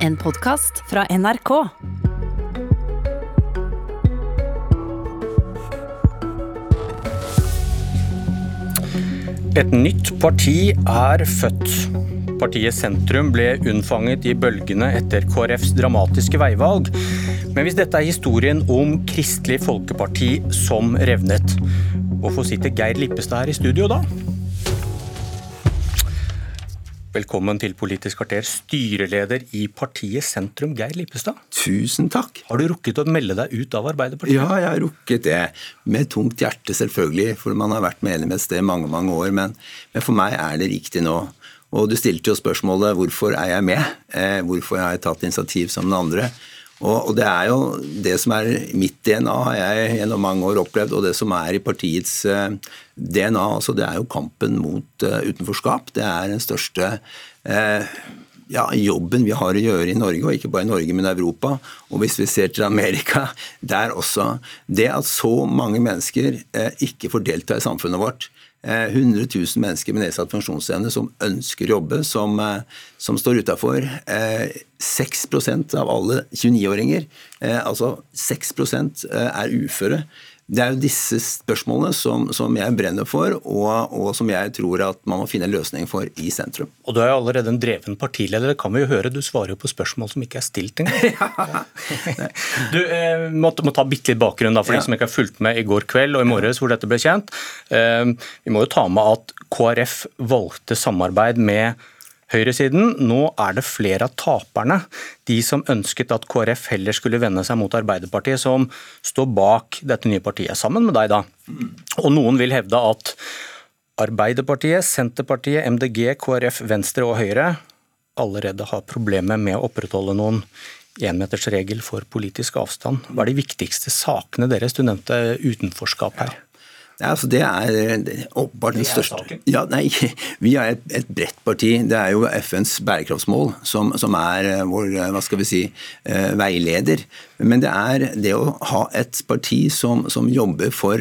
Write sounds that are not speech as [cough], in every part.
En podkast fra NRK. Et nytt parti er født. Partiet Sentrum ble unnfanget i bølgene etter KrFs dramatiske veivalg. Men hvis dette er historien om Kristelig Folkeparti som revnet, hvorfor sitter Geir Lippestad her i studio da? Velkommen til Politisk kvarter, styreleder i partiet Sentrum, Geir Lippestad. Tusen takk. Har du rukket å melde deg ut av Arbeiderpartiet? Ja, jeg har rukket det. Med tungt hjerte, selvfølgelig, for man har vært medlem et sted mange mange år. Men, men, for meg er det riktig nå. Og du stilte jo spørsmålet hvorfor er jeg med? Eh, hvorfor har jeg tatt initiativ som den andre? Og, det er jo det som er mitt DNA, har jeg gjennom mange år opplevd, og det som er i partiets eh, DNA, altså det er jo kampen mot uh, utenforskap. Det er den største uh, ja, jobben vi har å gjøre i Norge, og ikke bare i Norge, men i Europa. Og hvis vi ser til Amerika, [laughs] der også. Det at så mange mennesker ikke får delta i samfunnet vårt, 100 000 mennesker med nedsatt funksjonsevne som ønsker å jobbe, som, eh, som står utafor. 6% av alle 29-åringer, eh, altså 6 eh, er uføre. Det er jo disse spørsmålene som, som jeg brenner for, og, og, som jeg tror at man må finne en løsning for i sentrum. Og Du er jo allerede en dreven partileder, det kan vi jo høre. Du svarer jo på spørsmål som ikke er stilt engang. [laughs] du eh, må, må, ta bitte litt bakgrunn da, for ja. de som ikke har fulgt med i går kveld og i morges hvor dette ble kjent. Eh, vi må jo ta med at KrF valgte samarbeid med høyresiden. Nå er det flere av taperne, de som ønsket at KrF heller skulle vende seg mot Arbeiderpartiet, som står bak dette nye partiet, sammen med deg, da. Og noen vil hevde at Arbeiderpartiet, Senterpartiet, MDG, KrF, Venstre og Høyre allerede har problemer med å opprettholde noen enmetersregel for politisk avstand. Hva er de viktigste sakene deres? Du nevnte utenforskap her. Ja, altså det er åpenbart den største ja, Nei, [laughs] vi er et, et, bredt parti. Det er jo FNs bærekraftsmål som, som, er eh, vår eh, hva skal vi si, veileder. Men det er det å ha et parti som, som jobber for,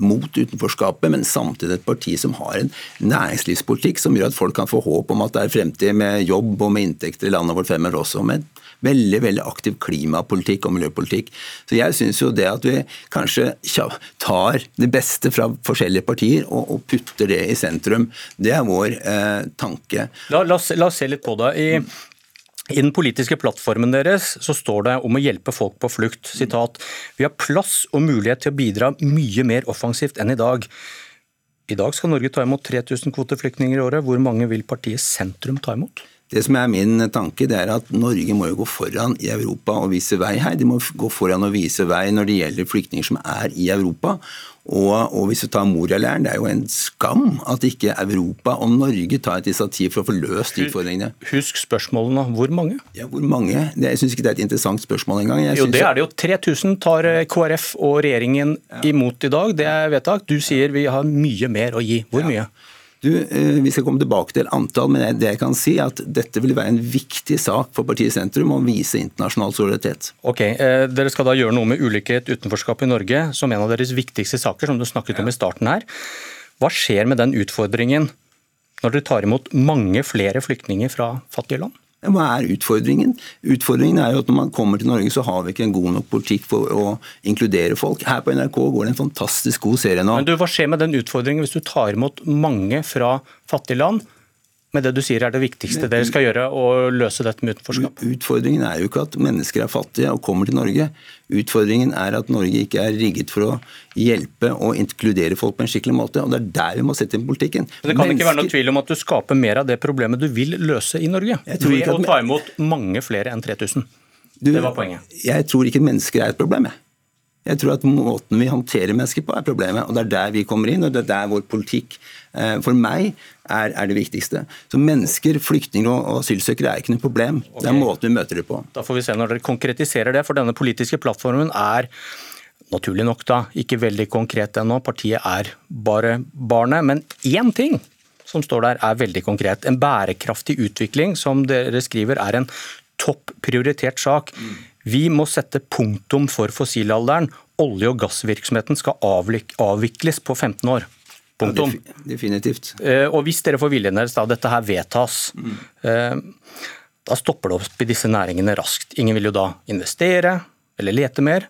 mot utenforskapet, men samtidig et parti som har en næringslivspolitikk som gjør at folk kan få håp om at det er fremtid med jobb og med inntekter i landet vårt fremover også. med veldig veldig aktiv klimapolitikk og miljøpolitikk. Så jeg syns jo det at vi kanskje tar det beste fra forskjellige partier og, og putter det i sentrum, det er vår eh, tanke. La, la, oss, la, oss, se litt på det. I i den politiske plattformen deres så står det om å hjelpe folk på flukt. Sitat, Vi har plass og mulighet til å bidra mye mer offensivt enn i dag. I dag skal Norge ta imot 3000 kvoteflyktninger i året. Hvor mange vil partiet Sentrum ta imot? Det som er min tanke, det er at Norge må jo gå foran i Europa og vise vei her. De må gå foran og vise vei når det gjelder flyktninger som er i Europa. Og, og hvis du tar Moria-leiren, det er jo en skam at ikke Europa og Norge tar et initiativ for å få løst utfordringene. Husk spørsmålene. Hvor mange? Ja, hvor mange? Det, jeg syns ikke det er et interessant spørsmål engang. Jo, det er det jo. 3000 tar eh, KrF og regjeringen ja. imot i dag. Det er vedtak. Du sier vi har mye mer å gi. Hvor mye? Du, eh, Vi skal komme tilbake til antall, men det jeg kan si er at dette vil være en viktig sak for partiet Sentrum å vise internasjonal solidaritet. Ok, eh, Dere skal da gjøre noe med ulikhet utenforskap i Norge som en av deres viktigste saker, som du snakket om i starten her. Hva skjer med den utfordringen når dere tar imot mange flere flyktninger fra fattige land? Hva er utfordringen? Utfordringen er jo at når man kommer til Norge, så har vi ikke en god nok politikk for å inkludere folk. Her på NRK går det en fantastisk god serie nå. Men du, Hva skjer med den utfordringen hvis du tar imot mange fra fattige land? Med det du sier er det viktigste dere skal gjøre, å løse dette med utenforskap? Utfordringen er jo ikke at mennesker er fattige og kommer til Norge. Utfordringen er at Norge ikke er rigget for å hjelpe og inkludere folk på en skikkelig måte. og Det er der vi må sette inn politikken. Men det kan mennesker... ikke være noe tvil om at du skaper mer av det problemet du vil løse i Norge? Ved at... å ta imot mange flere enn 3000. Du, det var poenget. Jeg tror ikke mennesker er et problem. Jeg. Jeg tror at måten vi håndterer mennesker på er problemet, og det er der vi kommer inn. og det er der vår politikk eh, for meg er, er det viktigste. Så Mennesker, flyktninger og asylsøkere er ikke noe problem. Okay. Det er måten vi møter det på. Da får vi se når dere konkretiserer det, for denne politiske plattformen er naturlig nok da ikke veldig konkret ennå. Partiet er bare barnet. Men én ting som står der er veldig konkret. En bærekraftig utvikling, som dere skriver, er en topp prioritert sak. Mm. Vi må sette punktum for fossilalderen. Olje- og gassvirksomheten skal avvikles på 15 år. Punktum. Ja, definitivt. Eh, og hvis dere får viljen deres da dette her vedtas, mm. Da stopper det opp i disse næringene raskt. Ingen vil jo da investere eller lete mer.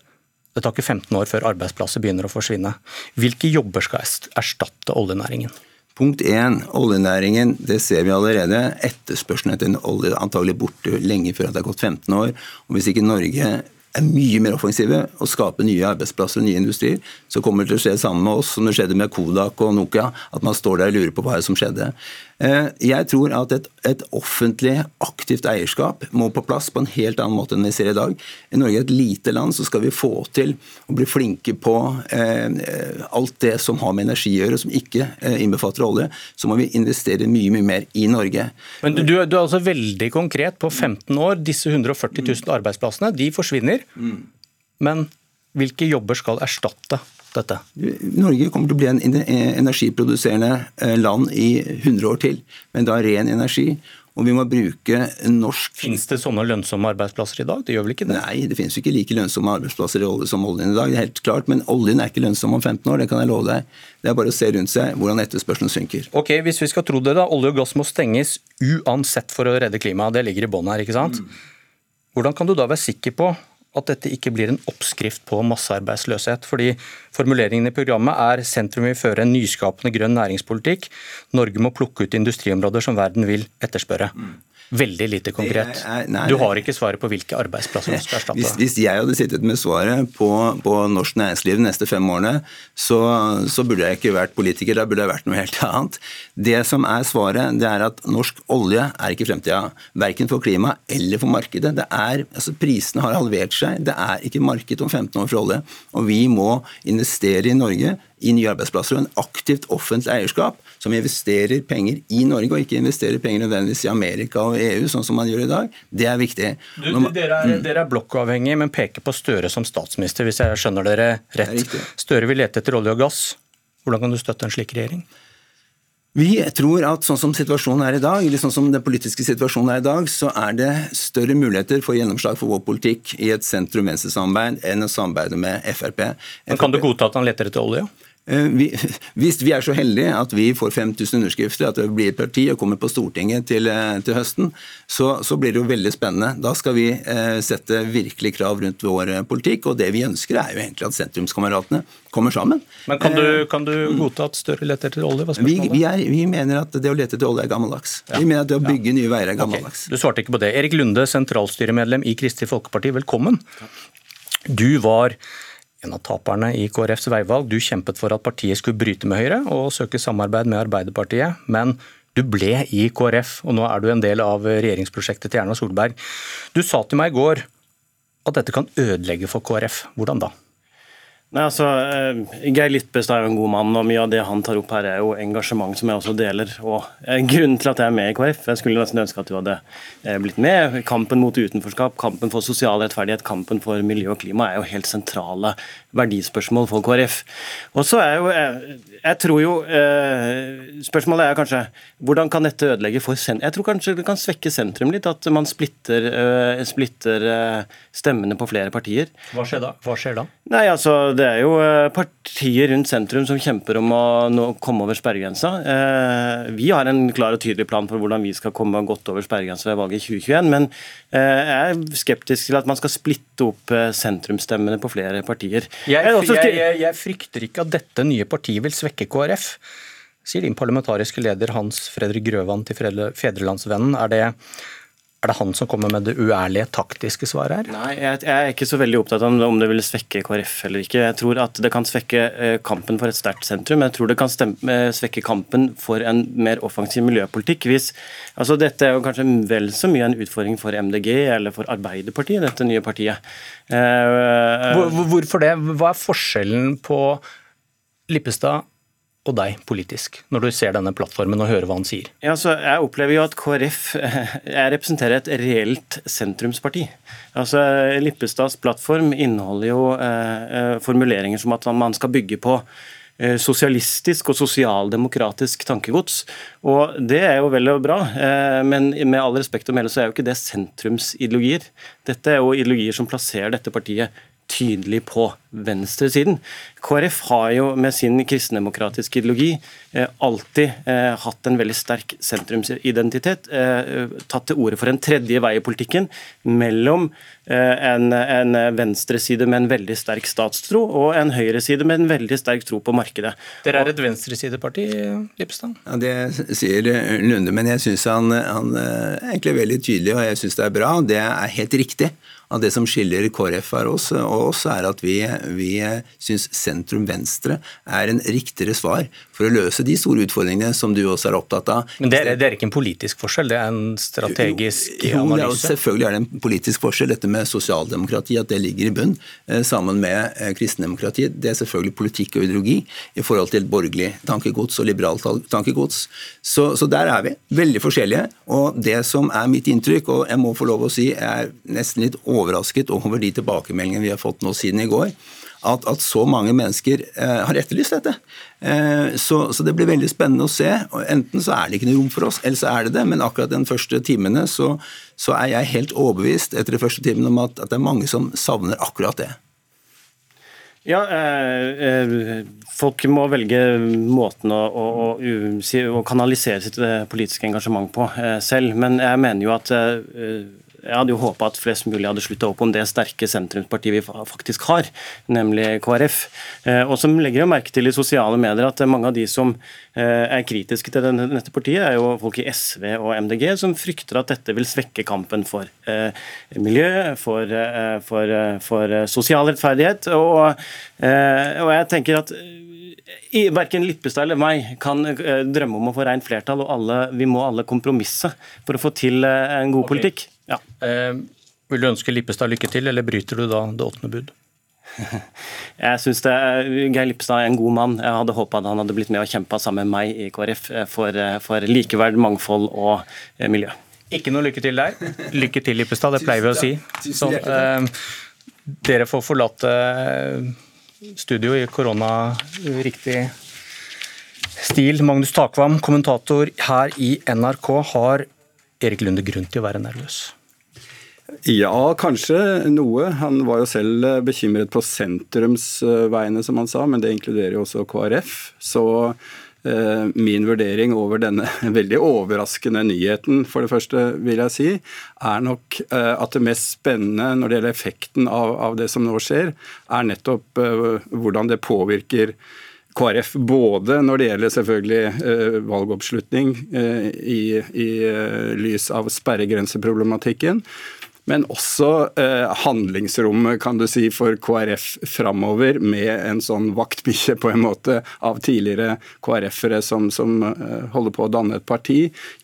Det tar ikke 15 år før arbeidsplasser begynner å forsvinne. Hvilke jobber skal erstatte oljenæringen? Punkt én, oljenæringen. Det ser vi allerede. Etterspørselen etter olje er antagelig borte lenge før det har gått 15 år. Og Hvis ikke Norge er mye mer offensive og skaper nye arbeidsplasser og nye industrier, så kommer det til å skje det samme med oss som det skjedde med Kodak og Nokia. At man står der og lurer på hva som skjedde. Eh, jeg tror at et, et, offentlig, aktivt eierskap må på plass på en helt annen måte enn vi ser i dag. I Norge er et lite land, så skal vi få til å bli flinke på eh, alt det som har med energi å gjøre, som ikke eh, innbefatter olje. Så må vi investere mye mye mer i Norge. Men Du, du er altså veldig konkret. På 15 år, disse 140 000 arbeidsplassene, de forsvinner. Mm. Men hvilke jobber skal erstatte dette? Norge kommer til å bli en energiproduserende eh, land i 100 år til, men da ren energi. Og vi må bruke norsk Fins det sånne lønnsomme arbeidsplasser i dag? Det gjør vel ikke det? Nei, det finnes jo ikke like lønnsomme arbeidsplasser som oljen i dag. det er helt klart, Men oljen er ikke lønnsom om 15 år, det kan jeg love deg. Det er bare å se rundt seg hvordan etterspørselen synker. Ok, Hvis vi skal tro det, da. Olje og gass må stenges uansett for å redde klimaet. Det ligger i bånn her, ikke sant? Mm. Hvordan kan du da være sikker på at dette ikke blir en oppskrift på massearbeidsløshet. Fordi formuleringen i programmet er sentrum vil føre en nyskapende grønn næringspolitikk. Norge må plukke ut industriområder som verden vil etterspørre. Mm. Veldig lite konkret. Du har ikke svaret på hvilke arbeidsplasser du skal erstatte. Hvis, hvis, jeg hadde sittet med svaret på, på norsk næringsliv de neste fem årene, så, så, burde jeg ikke vært politiker, da burde jeg vært noe helt annet. Det som er svaret, det er at norsk olje er ikke fremtida. Verken for klima eller for markedet. Det er, altså Prisene har halvert seg. Det er ikke marked om 15 år for olje. Og vi må investere i Norge i nye arbeidsplasser og en aktivt offentlig eierskap som investerer penger i Norge, og ikke investerer penger nødvendigvis i Amerika og EU, sånn som man gjør i dag, det er viktig. Du, man, dere, er, mm. dere er blokkavhengige, men peker på Støre som statsminister, hvis jeg skjønner dere rett. Støre vil lete etter olje og gass. Hvordan kan du støtte en slik regjering? Vi tror at sånn som situasjonen er i dag, eller sånn som den politiske situasjonen er i dag, så er det større muligheter for gjennomslag for vår politikk i et sentrum-venstre-samarbeid enn å samarbeide med Frp. Men Kan du godta at han leter etter olje? Eh, vi, [laughs] hvis vi er så heldige at vi får 5000 underskrifter, at det blir et parti og kommer på Stortinget til, eh, til høsten, så, så, blir det jo veldig spennende. Da skal vi eh, sette virkelig krav rundt vår eh, politikk. Og det vi ønsker, er jo egentlig at sentrumskameratene kommer sammen. Men Kan du, kan du godta at Støre leter etter olje? Vi, vi, er, vi, mener at det å lete etter olje er gammeldags. Ja. Vi mener at det å bygge ja. nye veier er gammeldags. Okay. Du svarte ikke på det. Erik Lunde, sentralstyremedlem i Kristelig Folkeparti, velkommen. Du var en av taperne i KrFs veivalg. Du kjempet for at partiet skulle bryte med Høyre og søke samarbeid med Arbeiderpartiet. Men du ble i KrF, og nå er du en del av regjeringsprosjektet til Erna Solberg. Du sa til meg i går at dette kan ødelegge for KrF. Hvordan da? Nei, altså, eh, Geir Littbestad er jo en god mann, og mye av det han tar opp her er jo engasjement som jeg også deler. og eh, Grunnen til at jeg er med i KrF, jeg skulle nesten ønske at du hadde eh, blitt med. Kampen mot utenforskap, kampen for sosial rettferdighet, kampen for miljø og klima er jo helt sentrale verdispørsmål for KrF. Og så er jo, jeg, jeg tror jo Spørsmålet er kanskje hvordan kan dette ødelegge for sentrum? Jeg tror kanskje det kan svekke sentrum litt, at man splitter, splitter stemmene på flere partier. Hva skjer da? Hva skjer da? Nei, altså det er jo eh, partier rundt sentrum som kjemper om å komme over sperregrensa. Eh, vi har en klar og tydelig plan for hvordan vi skal komme godt over sperregrensa ved valget i 2021. Men eh, jeg er skeptisk til at man skal splitte opp sentrumsstemmene på flere partier. Jeg, jeg, jeg, jeg frykter ikke at dette nye partiet vil svekke KrF sier din parlamentariske leder Hans Fredrik Grøvan til Fedrelandsvennen. Er det er det han som kommer med det uærlige taktiske svaret her? Nei, jeg, er ikke så veldig opptatt av om det vil svekke KrF eller ikke. Jeg tror at det kan svekke eh, kampen for et sterkt sentrum. Jeg tror det kan stemme, eh, svekke kampen for en mer offensiv miljøpolitikk. Hvis, altså dette er jo kanskje vel så mye en utfordring for MDG eller for Arbeiderpartiet, dette nye partiet. Hvor, Hvorfor det? Hva er forskjellen på Lippestad og deg politisk, når du ser denne plattformen og hører hva han sier? Ja, så Jeg opplever jo at KrF jeg representerer et reelt sentrumsparti. Altså, Lippestads plattform inneholder jo eh, eh, formuleringer som at man skal bygge på eh, sosialistisk og sosialdemokratisk tankegods. Og Det er jo vel og bra, eh, men med all respekt å melde så er jo ikke det sentrumsideologier. Dette er jo ideologier som plasserer dette partiet tydelig på venstresiden. KrF har jo med sin kristendemokratiske ideologi eh, alltid eh, hatt en veldig sterk sentrumsidentitet. Eh, tatt til orde for en tredje vei i politikken mellom en, en venstreside med en veldig sterk statstro og en høyreside med en veldig sterk tro på markedet. Dere er et venstresideparti, Lippestad? Ja, Det sier Lunde, men jeg syns han, han er egentlig veldig tydelig, og jeg syns det er bra. Det er helt riktig at det som skiller KrF og oss, og oss er at vi, vi syns sentrum-venstre er en riktigere svar for å løse de store utfordringene som du også er opptatt av. Men det er, det er ikke en politisk forskjell, det er en strategisk jo, analyse? Jo, selvfølgelig er det en politisk forskjell. Dette med sosialdemokrati, at det ligger i bunn eh, sammen med eh, kristendemokrati. Det er selvfølgelig politikk og ideologi i forhold til borgerlig tankegods og liberalt tankegods. Så, så der er vi. Veldig forskjellige. Og det som er mitt inntrykk, og jeg må få lov å si, er nesten litt over overrasket over de tilbakemeldingene vi har fått nå siden i går. At, at så mange mennesker eh, har etterlyst dette. Eh, så, så, det blir veldig spennende å se. Enten så er det ikke noe rom for oss, eller så er det det. Men akkurat den første timene så, så er jeg helt overbevist etter de første timene om at, at det er mange som savner akkurat det. Ja, eh, eh, Folk må velge måten å, å, å, å kanalisere sitt eh, politiske engasjement på eh, selv. Men jeg mener jo at eh, jeg hadde jo håpa at flest mulig hadde slutta opp om det sterke sentrumspartiet vi faktisk har, nemlig KrF. Eh, og som legger jo merke til i sosiale medier at mange av de som eh, er kritiske til dette partiet, er jo folk i SV og MDG som frykter at dette vil svekke kampen for eh, miljø, for, for, for sosial rettferdighet. Og, og jeg tenker at Verken Lippestad eller meg kan drømme om å få rent flertall, og alle, vi må alle kompromisse for å få til en god okay. politikk. Ja. Eh, vil du ønske Lippestad lykke til, eller bryter du da det åttende bud? [laughs] Jeg syns Geir Lippestad er en god mann. Jeg hadde håpa han hadde blitt med og kjempa sammen med meg i KrF eh, for, eh, for likeverd, mangfold og eh, miljø. Ikke noe lykke til der. Lykke til, Lippestad. Det pleier vi å si. Så, eh, dere får forlate studio i korona-riktig stil. Magnus Takvam, kommentator her i NRK. Har Erik Lunde grunn til å være nervøs? Ja, kanskje noe. Han var jo selv eh, bekymret på sentrumsveiene, som han sa, men det inkluderer jo også KrF. Så eh, min vurdering over denne [laughs] veldig overraskende nyheten, for det første, vil jeg si, er nok eh, at det mest spennende når det gjelder effekten av, av det som nå skjer, er nettopp eh, hvordan det påvirker KrF både når det gjelder selvfølgelig eh, valgoppslutning eh, i, i eh, lys av sperregrenseproblematikken, men også eh, handlingsrommet kan du si, for KrF framover, med en sånn vaktbikkje på en måte av tidligere KrF-ere som, som eh, holder på å danne et parti,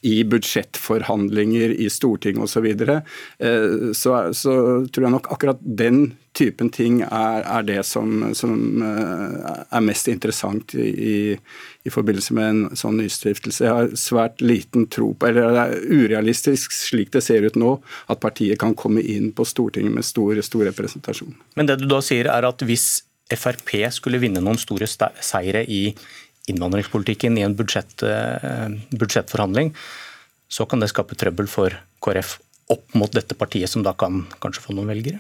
i budsjettforhandlinger i Stortinget osv. Så, eh, så så tror jeg nok akkurat den typen ting er, er det som, som, eh, er mest interessant i, i, forbindelse med en sånn nystiftelse. Jeg har svært liten tro på, eller det er urealistisk slik det ser ut nå, at partiet kan komme inn på Stortinget med stor, stor representasjon. Men det du da sier er at hvis Frp skulle vinne noen store seire i innvandringspolitikken i en budsjett, eh, budsjettforhandling, så kan det skape trøbbel for KrF opp mot dette partiet, som da kan kanskje få noen velgere?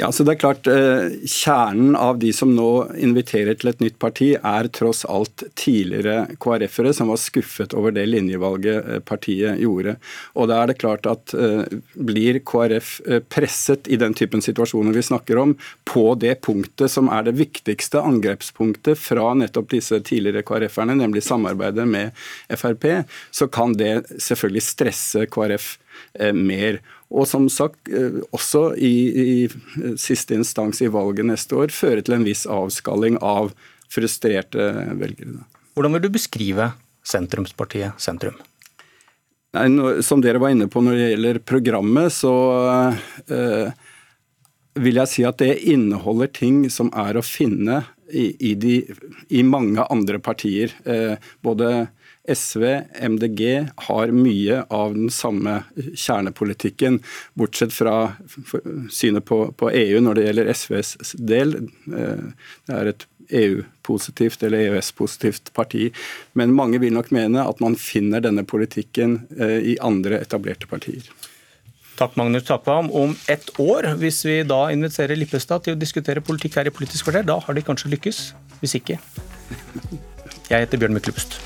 Ja, så det er klart, eh, Kjernen av de som nå inviterer til et nytt parti, er tross alt tidligere KrF-ere som var skuffet over det linjevalget eh, partiet gjorde. Og da er det klart at eh, Blir KrF presset i den typen situasjoner vi snakker om, på det punktet som er det viktigste angrepspunktet fra nettopp disse tidligere KrF-erne, nemlig samarbeidet med Frp, så kan det selvfølgelig stresse KrF mer. Og som sagt, eh, også i, i siste instans i valget neste år føre til en viss avskalling av frustrerte velgere. Hvordan vil du beskrive sentrumspartiet Sentrum? Nei, som dere var inne på når det gjelder programmet, så eh, vil jeg si at det inneholder ting som er å finne i, i, de, i mange andre partier. Eh, både SV, MDG har mye av den samme kjernepolitikken, bortsett fra synet på, på EU når det gjelder SVs del. Eh, det er et EU-positivt eller EØS-positivt parti. Men mange vil nok mene at man finner denne politikken eh, i andre etablerte partier. Takk, Magnus Takvam. Om ett år, hvis vi da inviterer Lippestad til å diskutere politikk her i Politisk kvarter, da har de kanskje lykkes. Hvis ikke Jeg heter Bjørn Myklebust.